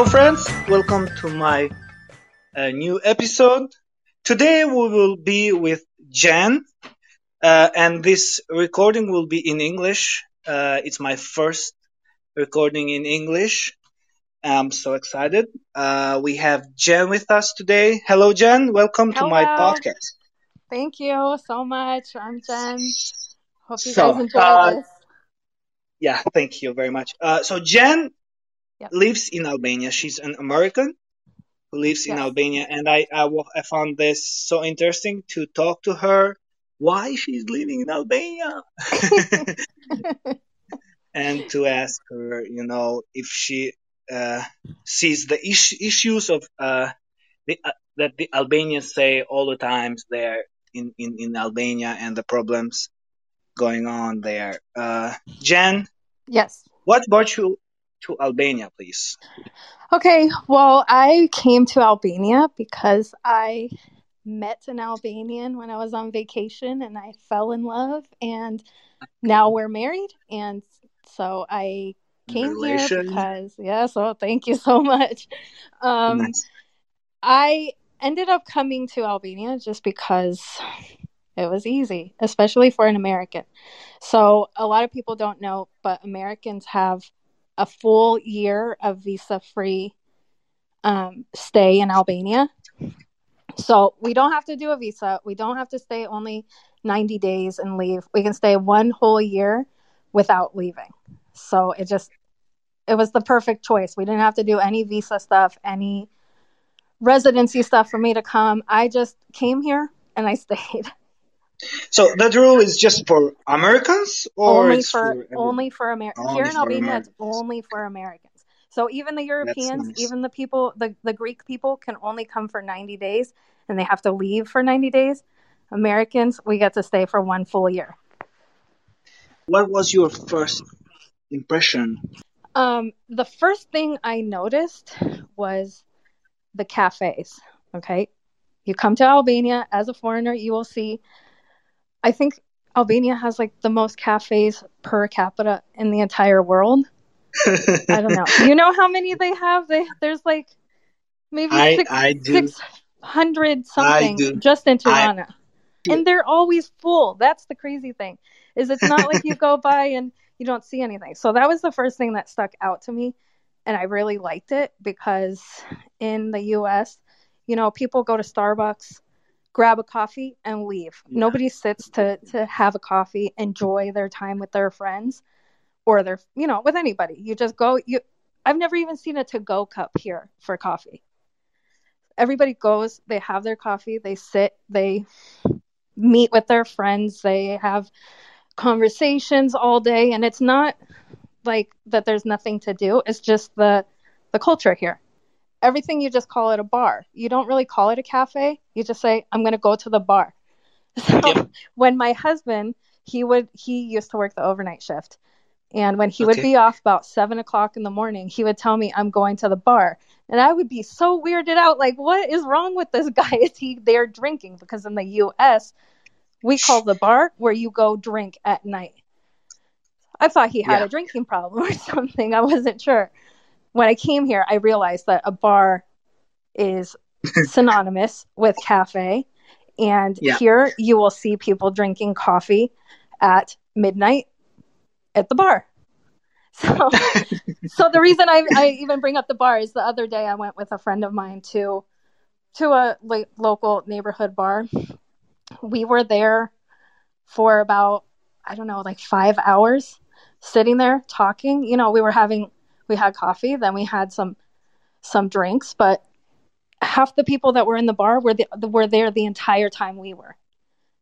Hello, friends. Welcome to my uh, new episode. Today we will be with Jen, uh, and this recording will be in English. Uh, it's my first recording in English. I'm so excited. Uh, we have Jen with us today. Hello, Jen. Welcome to my podcast. Thank you so much. I'm Jen. Hope you So, guys enjoy uh, this. Yeah, thank you very much. Uh, so Jen Yep. lives in Albania. She's an American who lives in Yes. Albania, and I, I I found this so interesting to talk to her. Why she's living in Albania, and to ask her, you know, if she uh, sees the is- issues of uh, the, uh, that the Albanians say all the times there in, in, in Albania and the problems going on there. Uh, Jen, yes. what brought you to Albania, please? Okay. Well, I came to Albania because I met an Albanian when I was on vacation and I fell in love and now we're married and so I came here because yeah, so thank you so much. Um Nice. I ended up coming to Albania just because it was easy, especially for an American. So, a lot of people don't know, but Americans have a full year of visa free um, stay in Albania. So, we don't have to do a visa. We don't have to stay only 90 days and leave. We can stay one whole year without leaving. So, it just, it was the perfect choice. We didn't have to do any visa stuff, any residency stuff for me to come. I just came here and I stayed. So that rule is just for Americans, or only for, for only for Americans. Here in Albania, it's only for Americans. So even the Europeans, nice. even the people, the, the Greek people can only come for 90 days and they have to leave for 90 days. Americans, we get to stay for one full year. What was your first impression? Um, the first thing I noticed was the cafes. Okay. You come to Albania as a foreigner, you will see, I think Albania has like the most cafes per capita in the entire world. I don't know. You know how many they have? They there's like maybe I six I six hundred something just in Tirana. and they're always full. That's the crazy thing. Is it's not like you go by and you don't see anything. So that was the first thing that stuck out to me and I really liked it because in the US, you know, people go to Starbucks, grab a coffee and leave. Yeah. Nobody sits to to have a coffee, enjoy their time with their friends or their you know, with anybody. You just go you I've never even seen a to go cup here for coffee. Everybody goes, they have their coffee, they sit, they meet with their friends, they have conversations all day and it's not like that there's nothing to do. It's just the the culture here. Everything you just call it a bar. You don't really call it a cafe. You just say, I'm gonna go to the bar. So Yep. when my husband he would he used to work the overnight shift. And when he would be off about seven o'clock in the morning, he would tell me, I'm going to the bar. And I would be so weirded out, like, what is wrong with this guy? Is he there drinking? Because in the US, we call the bar where you go drink at night. I thought he had Yeah. a drinking problem or something. I wasn't sure. When I came here, I realized that a bar is synonymous with cafe. And Yeah. here you will see people drinking coffee at midnight at the bar. So, so the reason I, I even bring up the bar is the other day I went with a friend of mine to to a like, local neighborhood bar. We were there for about I don't know like five hours, sitting there talking. You know, we were having we had coffee, then we had some some drinks, but half the people that were in the bar were the, were there the entire time we were.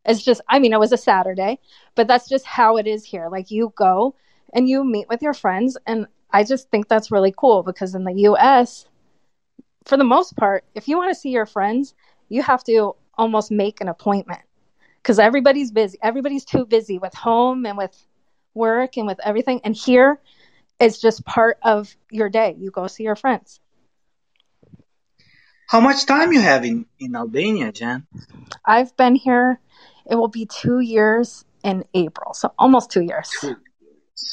It's just, I mean, it was a Saturday, but that's just how it is here. Like you go and you meet with your friends, and I just think that's really cool because in the U.S., for the most part, if you want to see your friends, you have to almost make an appointment because everybody's busy. Everybody's too busy with home and with work and with everything. And here, it's just part of your day. You go see your friends. How much time you have in, in Albania, Jan? I've been here, it will be two years in April. So almost two years. Two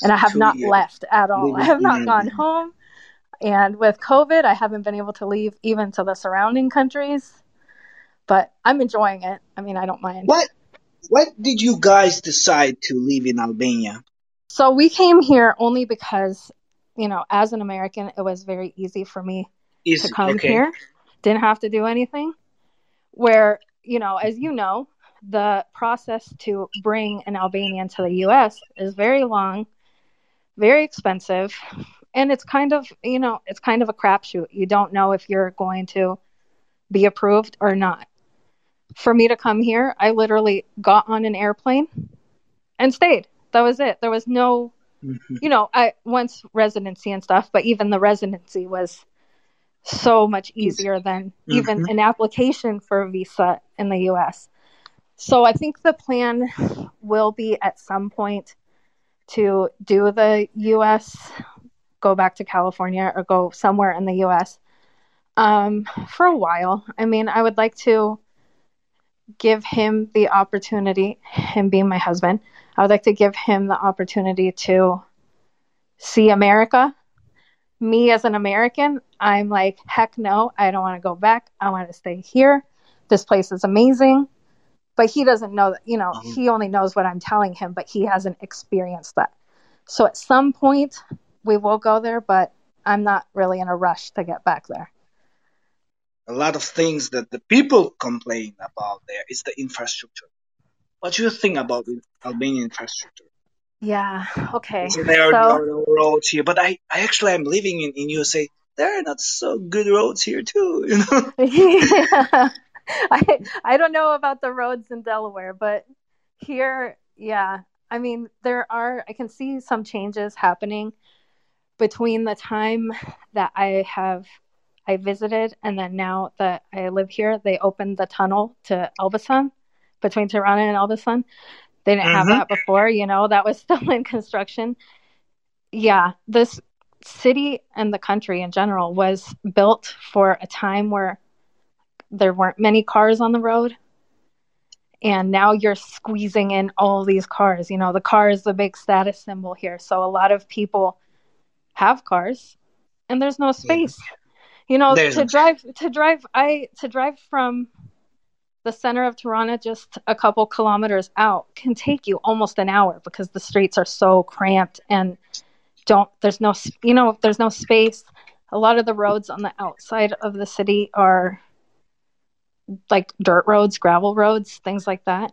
And I have Two not years. left at all. I have not mm-hmm. gone Albania. home. And with COVID, I haven't been able to leave even to the surrounding countries, but I'm enjoying it. I mean, I don't mind. What what did you guys decide to live in Albania? So we came here only because, you know, as an American, it was very easy for me Is to come okay. here. Didn't have to do anything. Where, you know, as you know, the process to bring an Albanian to the US is very long, very expensive, and it's kind of, you know, it's kind of a crapshoot. You don't know if you're going to be approved or not. For me to come here, I literally got on an airplane and stayed. That was it. There was no Mhm. you know, I once residency and stuff, but even the residency was so much easier than even an application for a visa in the US. So I think the plan will be at some point to do the US, go back to California or go somewhere in the US um, for a while. I mean, I would like to give him the opportunity, him being my husband, I would like to give him the opportunity to see America. Me as an American, I'm like, heck no, I don't want to go back. I want to stay here. This place is amazing. But he doesn't know that, you know, Mhm. he only knows what I'm telling him, but he hasn't experienced that. So at some point, we will go there, but I'm not really in a rush to get back there. A lot of things that the people complain about there is the infrastructure. What do you think about the Albanian infrastructure? Yeah, okay. So there are no roads here, but I, I actually am living in, in USA. There are not so good roads here too, you know. yeah. I I don't know about the roads in Delaware, but here, yeah. I mean, there are I can see some changes happening between the time that I have I visited and then now that I live here, they opened the tunnel to Elbasan between Tirana and Elbasan. They didn't have Mhm. that before, you know, that was still in construction. Yeah, this city and the country in general was built for a time where there weren't many cars on the road. And now you're squeezing in all these cars. You know, the car is the big status symbol here. So a lot of people have cars and there's no space. You know, There's to drive to drive I to drive from the center of Tirana, just a couple kilometers out can take you almost an hour because the streets are so cramped and don't there's no you know there's no space. A lot of the roads on the outside of the city are like dirt roads gravel roads things like that.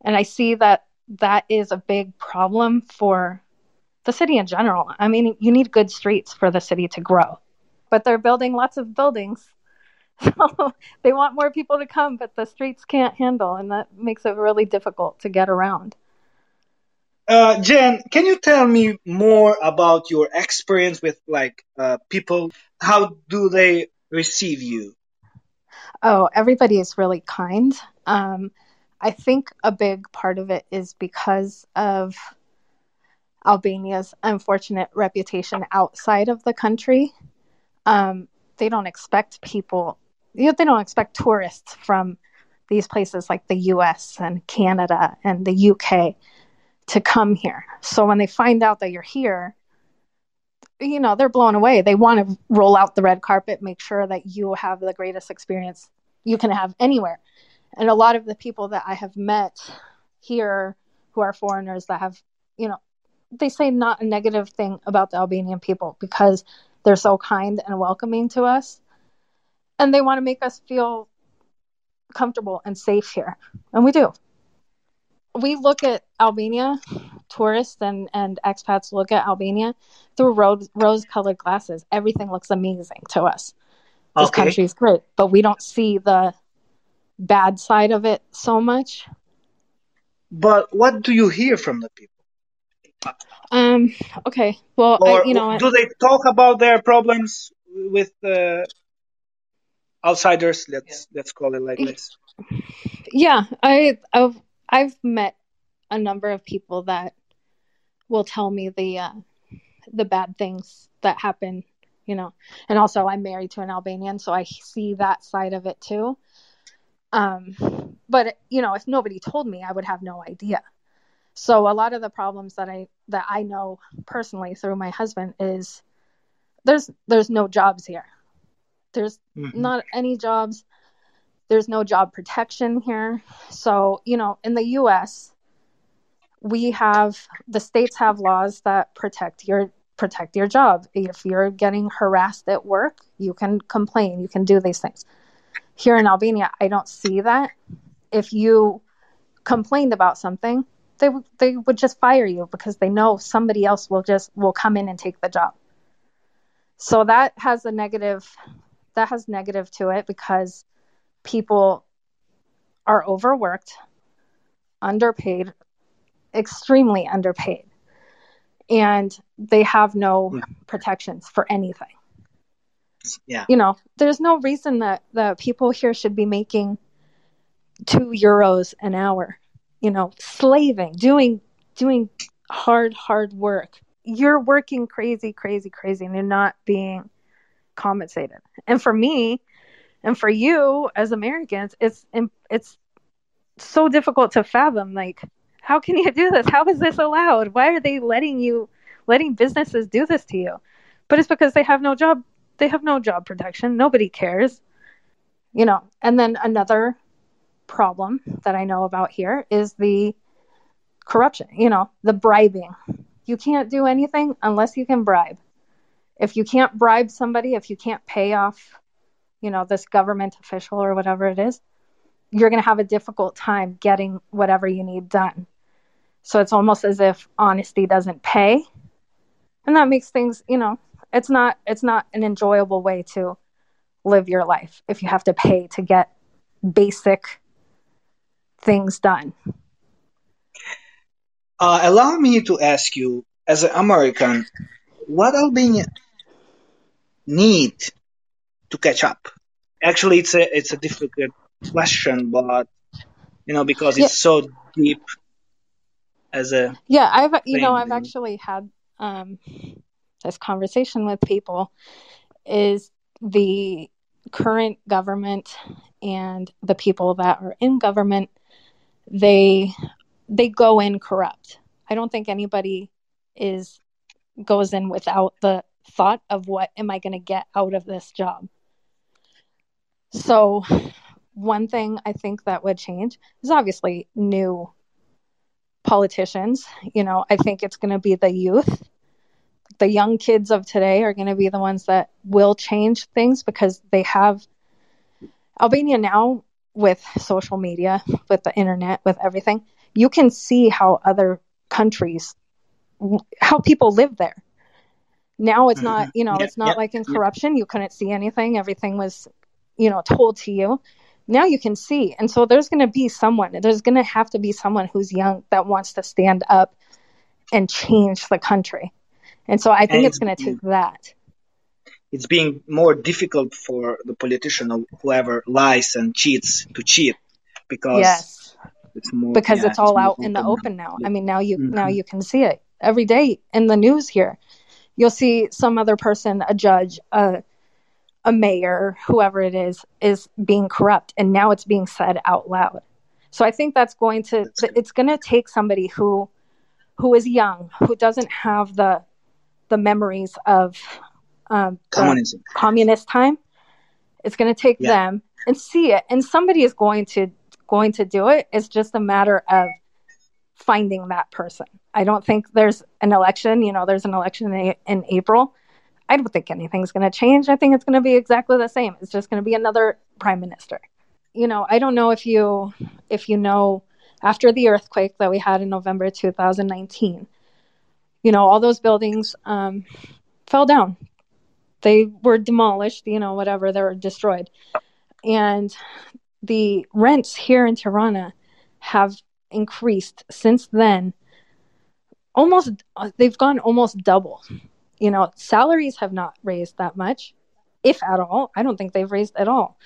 And i see that that is a big problem for the city in general. I mean you need good streets for the city to grow but they're building lots of buildings they want more people to come but the streets can't handle and that makes it really difficult to get around Uh, Jen, can you tell me more about your experience with like uh, people? How do they receive you? Oh, everybody is really kind. Um, I think a big part of it is because of Albania's unfortunate reputation outside of the country. Um, they don't expect people, you know, they don't expect tourists from these places like the US and Canada and the UK to come here. So when they find out that you're here, you know, they're blown away. They want to roll out the red carpet, make sure that you have the greatest experience you can have anywhere. And a lot of the people that I have met here who are foreigners that have, you know, they say not a negative thing about the Albanian people because they're so kind and welcoming to us. And they want to make us feel comfortable and safe here. And we do. We look at Albania, tourists and, and expats look at Albania through rose, rose colored glasses. Everything looks amazing to us this Okay. country is great, but we don't see the bad side of it so much. But what do you hear from the people? Um. Okay. Well, Or I, you know, do they talk about their problems with uh, outsiders? Let's let's call it like this. yeah, I, I've I've met a number of people that will tell me the uh, the bad things that happen. You know, and also I'm married to an Albanian, so I see that side of it too. Um, but you know, if nobody told me, I would have no idea. So a lot of the problems that I that I know personally through my husband is there's there's no jobs here. There's Mhm. not any jobs. There's no job protection here. So, you know, in the US, we have the states have laws that protect your protect your job. If you're getting harassed at work, you can complain, you can do these things. Here in Albania, I don't see that. If you complained about something, they w- they would just fire you because they know somebody else will just will come in and take the job. So that has a negative that has negative to it because people are overworked, underpaid, extremely underpaid, and they have no Yeah. protections for anything. Yeah. You know, there's no reason that that people here should be making 2 euros an hour, you know, slaving, doing doing hard hard work. You're working crazy crazy crazy and you're not being compensated. And for me, and for you as Americans, it's it's so difficult to fathom. Like, how can you do this? How is this allowed? Why are they letting you letting businesses do this to you? But it's because they have no job. They have no job protection. Nobody cares, you know. And then another problem that I know about here is the corruption. You know, the bribing. You can't do anything unless you can bribe. If you can't bribe somebody, if you can't pay off you know, this government official or whatever it is, you're going to have a difficult time getting whatever you need done. So it's almost as if honesty doesn't pay. And that makes things, you know, it's not it's not an enjoyable way to live your life if you have to pay to get basic things done. Uh, allow me to ask you, as an American, what Albania need to catch up? Actually, it's a it's a difficult question, but you know because it's so deep as a Yeah, I've you know I've yeah. actually had um, this conversation with people. Is the current government and the people that are in government they they go in corrupt. I don't think anybody is goes in without the thought of what am I going to get out of this job. So one thing I think that would change is obviously new politicians. You know, I think it's going to be the youth. The young kids of today are going to be the ones that will change things because they have Albania now with social media, with the internet, with everything. You can see how other countries, how people live there. Now it's not, you know, Yeah, it's not yeah, like in yeah. corruption. You couldn't see anything. Everything was, you know, told to you now you can see and so there's going to be someone there's going to have to be someone who's young that wants to stand up and change the country and so i think And it's going to take that it's being more difficult for the politician or whoever lies and cheats to cheat because yes it's more because yeah, it's all more out in the open open now i mean now you Mhm. now you can see it every day in the news here you'll see some other person a judge a a mayor whoever it is is being corrupt and now it's being said out loud. So i think that's going to it's going to take somebody who who is young who doesn't have the the memories of um, the communist time. It's going to take Yeah. them and see it. And somebody is going to going to do it. It's just a matter of finding that person i don't think there's an election you know there's an election in, in april. I don't think anything's going to change. I think it's going to be exactly the same. It's just going to be another prime minister. You know i don't know if you if you know after the earthquake that we had in november 2019 you know all those buildings um, fell down. They were demolished you know whatever they were destroyed. And the rents here in tirana have increased since then almost uh, they've gone almost double. You know salaries have not raised that much if at all. I don't think they've raised at all.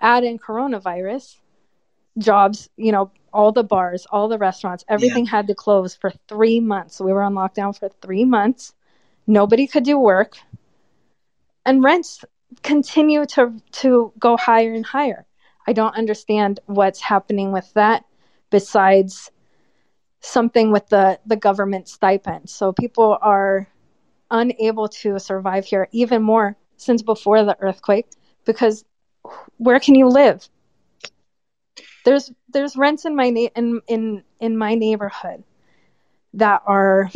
Add in coronavirus jobs you know all the bars all the restaurants everything had to close for three months. We were on lockdown for three months. Nobody could do work. And rents continue to to go higher and higher. I don't understand what's happening with that besides something with the the government stipend so people are unable to survive here even more since before the earthquake because where can you live? There's there's rents in my na- in in in my neighborhood that are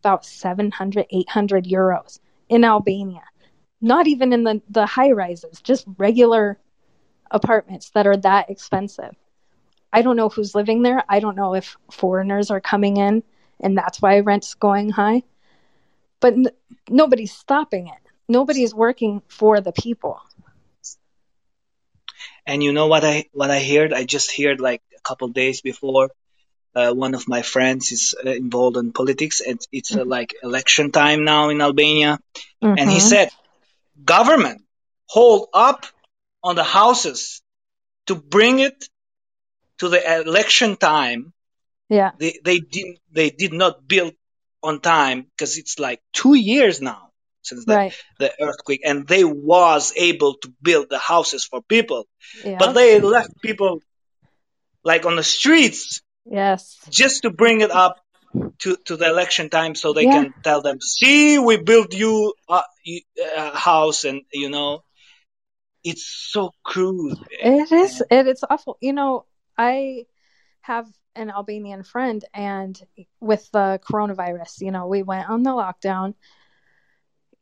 about 700 800 euros in Albania. Not even in the the high rises, just regular apartments that are that expensive. I don't know who's living there. I don't know if foreigners are coming in and that's why rent's going high. But n- nobody's stopping it. Nobody's working for the people. And you know what I what I heard? I just heard like a couple days before. Uh, one of my friends is uh, involved in politics, and it's uh, like election time now in Albania. And he Mhm. said, government hold up on the houses to bring it to the election time. Yeah. They they did they did not build on time because it's like two years now since the, Right. the earthquake, and they was able to build the houses for people, Yeah. but they left people like on the streets yes. just to bring it up to, to the election time so they Yeah. can tell them, see, we built you a, a house and, you know, it's so crude. It is. It, it's awful. You know, I have an Albanian friend, and with the coronavirus, you know, we went on the lockdown,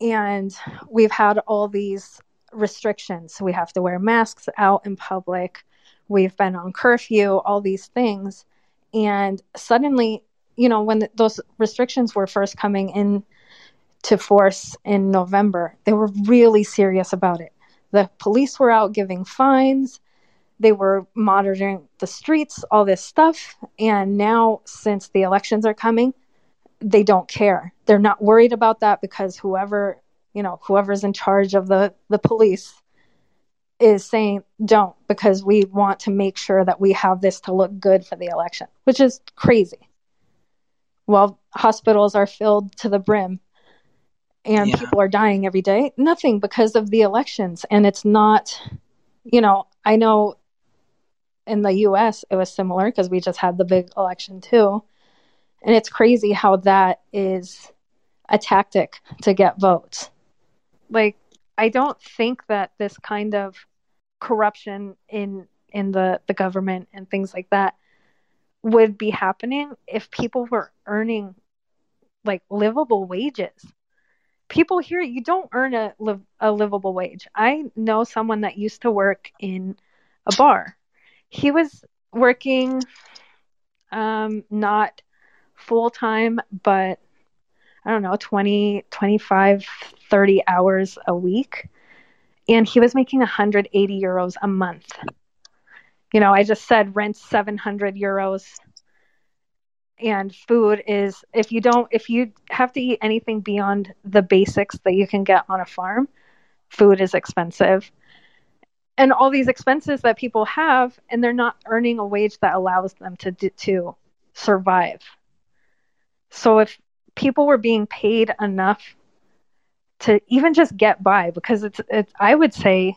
and we've had all these restrictions. We have to wear masks out in public. We've been on curfew, all these things, and suddenly, you know, when those restrictions were first coming in to force in November, they were really serious about it. The police were out giving fines they were monitoring the streets, all this stuff. And now, since the elections are coming, they don't care. They're not worried about that because whoever, you know, whoever's in charge of the, the police is saying don't because we want to make sure that we have this to look good for the election, which is crazy. While hospitals are filled to the brim and Yeah. people are dying every day, nothing because of the elections. And it's not, you know, I know in the US it was similar because we just had the big election too. And it's crazy how that is a tactic to get votes. Like I don't think that this kind of corruption in in the the government and things like that would be happening if people were earning like livable wages. People here you don't earn a a livable wage. I know someone that used to work in a bar he was working um not full time but i don't know 20 25 30 hours a week. And he was making 180 euros a month. You know i just said rent's 700 euros. And food is if you don't if you have to eat anything beyond the basics that you can get on a farm food is expensive and all these expenses that people have and they're not earning a wage that allows them to to survive. So if people were being paid enough to even just get by because it's it's I would say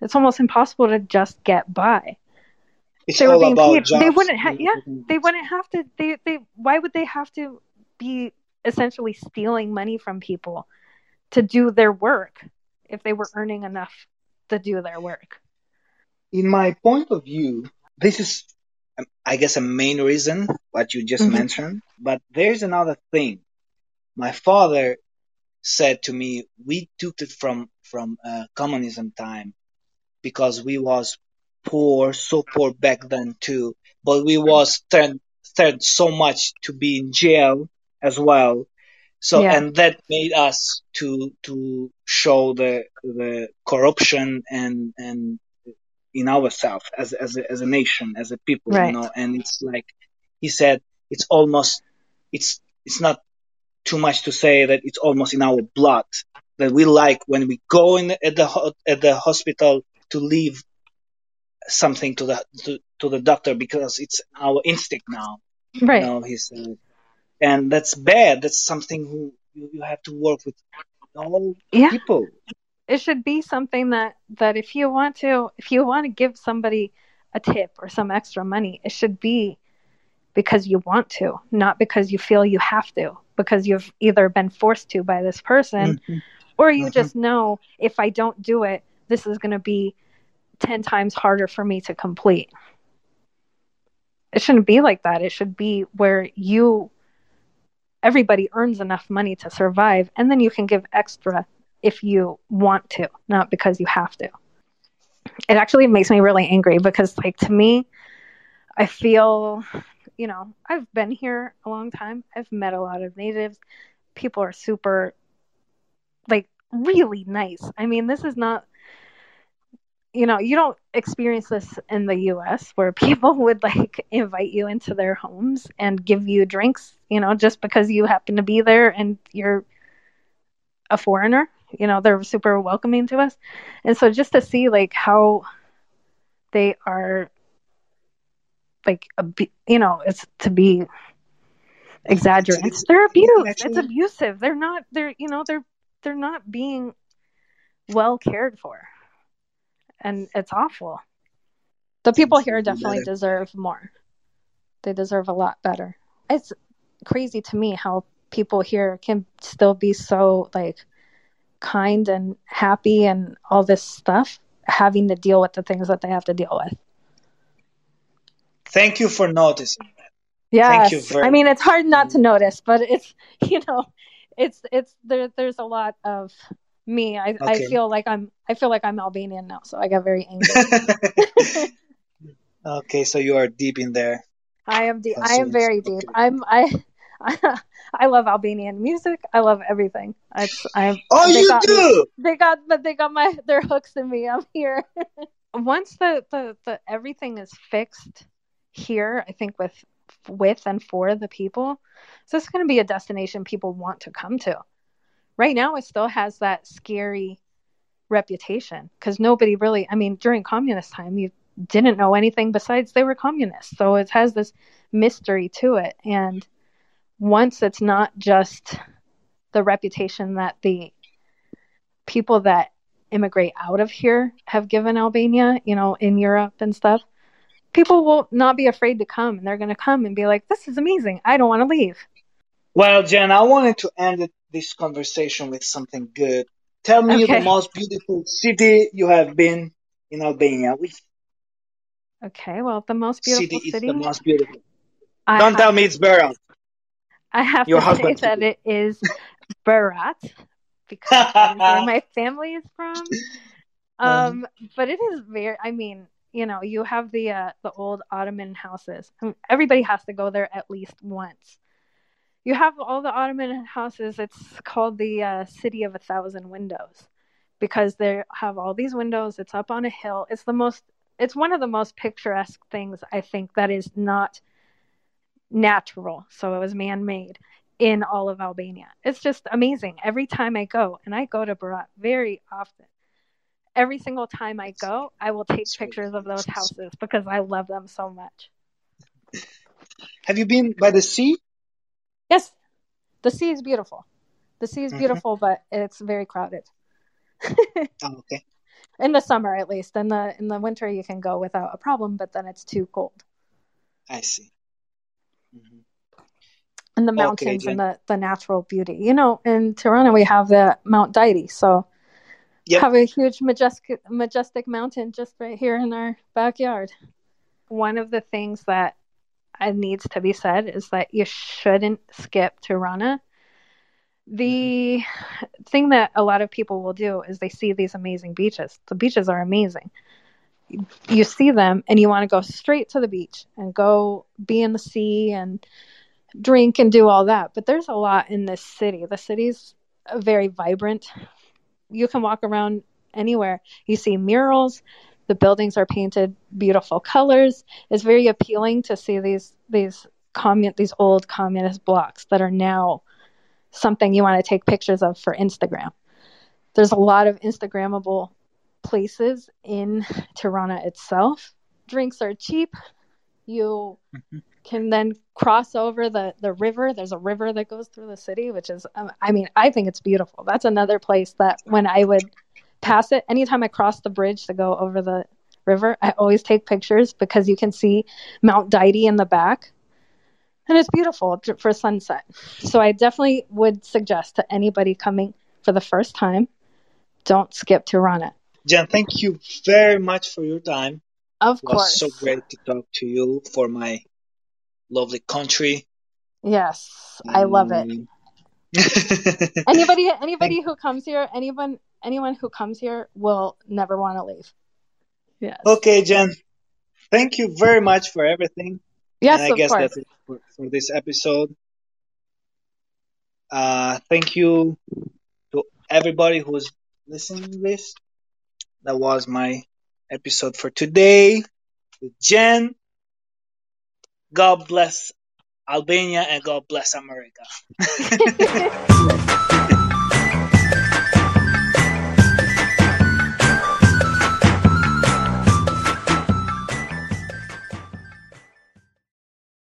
it's almost impossible to just get by. It's they were being about paid jobs. they wouldn't ha- yeah mm-hmm. they wouldn't have to they they why would they have to be essentially stealing money from people to do their work if they were earning enough to do their work In my point of view, this is, I guess, a main reason what you just Mhm. mentioned. But there's another thing. My father said to me, we took it from from uh, communism time because we was poor, so poor back then too. But we was turned turned so much to be in jail as well. So Yeah. and that made us to to show the the corruption and and in ourselves as as a, as a nation, as a people, Right. you know. And it's like he said, it's almost it's it's not too much to say that it's almost in our blood that we like when we go in at the at the hospital to leave something to the to, to the doctor because it's our instinct now. right You know, he said, and that's bad. That's something who you, you have to work with all yeah people. it should be something that that if you want to if you want to give somebody a tip or some extra money it should be because you want to not because you feel you have to because you've either been forced to by this person Mhm. or you Mhm. just know if I don't do it, this is going to be 10 times harder for me to complete. It shouldn't be like that. It should be where you, everybody earns enough money to survive, and then you can give extra if you want to, not because you have to. It actually makes me really angry because, like, to me, I feel, you know, I've been here a long time. I've met a lot of natives. People are super, like, really nice. I mean, this is not, you know, you don't experience this in the US where people would, like, invite you into their homes and give you drinks, you know, just because you happen to be there and you're a foreigner. You know, they're super welcoming to us. And so just to see, like, how they are like you know it's to be exaggerated. They're abused it's abusive. They're not they're you know they're they're not being well cared for. And it's awful. The people here definitely deserve more. They deserve a lot better. It's crazy to me how people here can still be so like kind and happy and all this stuff having to deal with the things that they have to deal with Thank you for noticing. You very I mean, it's hard not to notice, but it's, you know, it's, it's, there, there's a lot of me. I, I feel like I'm, I feel like I'm Albanian now. So I got very angry. okay, so you are deep in there. I am deep. I am very deep. okay. I'm, I, I love Albanian music. I love everything. It's, I'm, Oh, they you got me- do? they got but they got my their hooks in me i'm here once the, the the everything is fixed here i think with with and for the people so it's going to be a destination people want to come to right now it still has that scary reputation because nobody really i mean during communist time you didn't know anything besides they were communists so it has this mystery to it and once it's not just the reputation that the people that immigrate out of here have given Albania, you know, in Europe and stuff, people will not be afraid to come and they're going to come and be like, this is amazing. I don't want to leave. Well, Jen, I wanted to end this conversation with something good. Tell me Okay. the most beautiful city you have been in Albania. Which Okay, well, the most beautiful city, city. is the most beautiful? I Don't have, tell me it's Berat. I have your to say husband. that it is Berat because where my family is from. Um, but it is very. I mean, you know, you have the uh, the old Ottoman houses. I mean, Everybody has to go there at least once. You have all the Ottoman houses. It's called the uh, City of a Thousand Windows because they have all these windows. It's up on a hill. It's the most. It's one of the most picturesque things I think that is not natural. So it was man made in all of Albania. It's just amazing. Every time I go, and I go to Berat very often, every single time I go, I will take pictures of those houses because I love them so much. Have you been by the sea? Yes, the sea is beautiful. The sea is Mhm. beautiful, but it's very crowded. Oh, okay. In the summer, at least. In the in the winter, you can go without a problem, but then it's too cold. I see. And the Okay, mountains Jen. and the, the natural beauty. You know, in Tirana, we have the Mount Dajti. So Yep. have a huge majestic majestic mountain just right here in our backyard. One of the things that uh, needs to be said is that you shouldn't skip Tirana. The thing that a lot of people will do is they see these amazing beaches. The beaches are amazing. You see them and you want to go straight to the beach and go be in the sea and drink and do all that. But there's a lot in this city. The city's very vibrant. You can walk around anywhere. You see murals. The buildings are painted beautiful colors. It's very appealing to see these these commun these old communist blocks that are now something you want to take pictures of for Instagram. There's a lot of Instagrammable places in Tirana itself. Drinks are cheap. You Mhm. Can then cross over the, the river. There's a river that goes through the city, which is, um, I mean, I think it's beautiful. That's another place that when I would pass it, anytime I cross the bridge to go over the river, I always take pictures because you can see Mount Dajti in the back. and it's beautiful for sunset. So I definitely would suggest to anybody coming for the first time, don't skip Tirana. Jen, thank you very much for your time. Of It was course. so great to talk to you for my lovely country. Yes, I love it. Um, Anybody anybody who comes here, anyone anyone who comes here will never want to leave. Yes. okay, Jen. Thank you very much for everything. Yes, and I of guess course. that's it for, for this episode. Uh, thank you to everybody who's listening to this. That was my episode for today with Jen. God bless Albania and God bless America.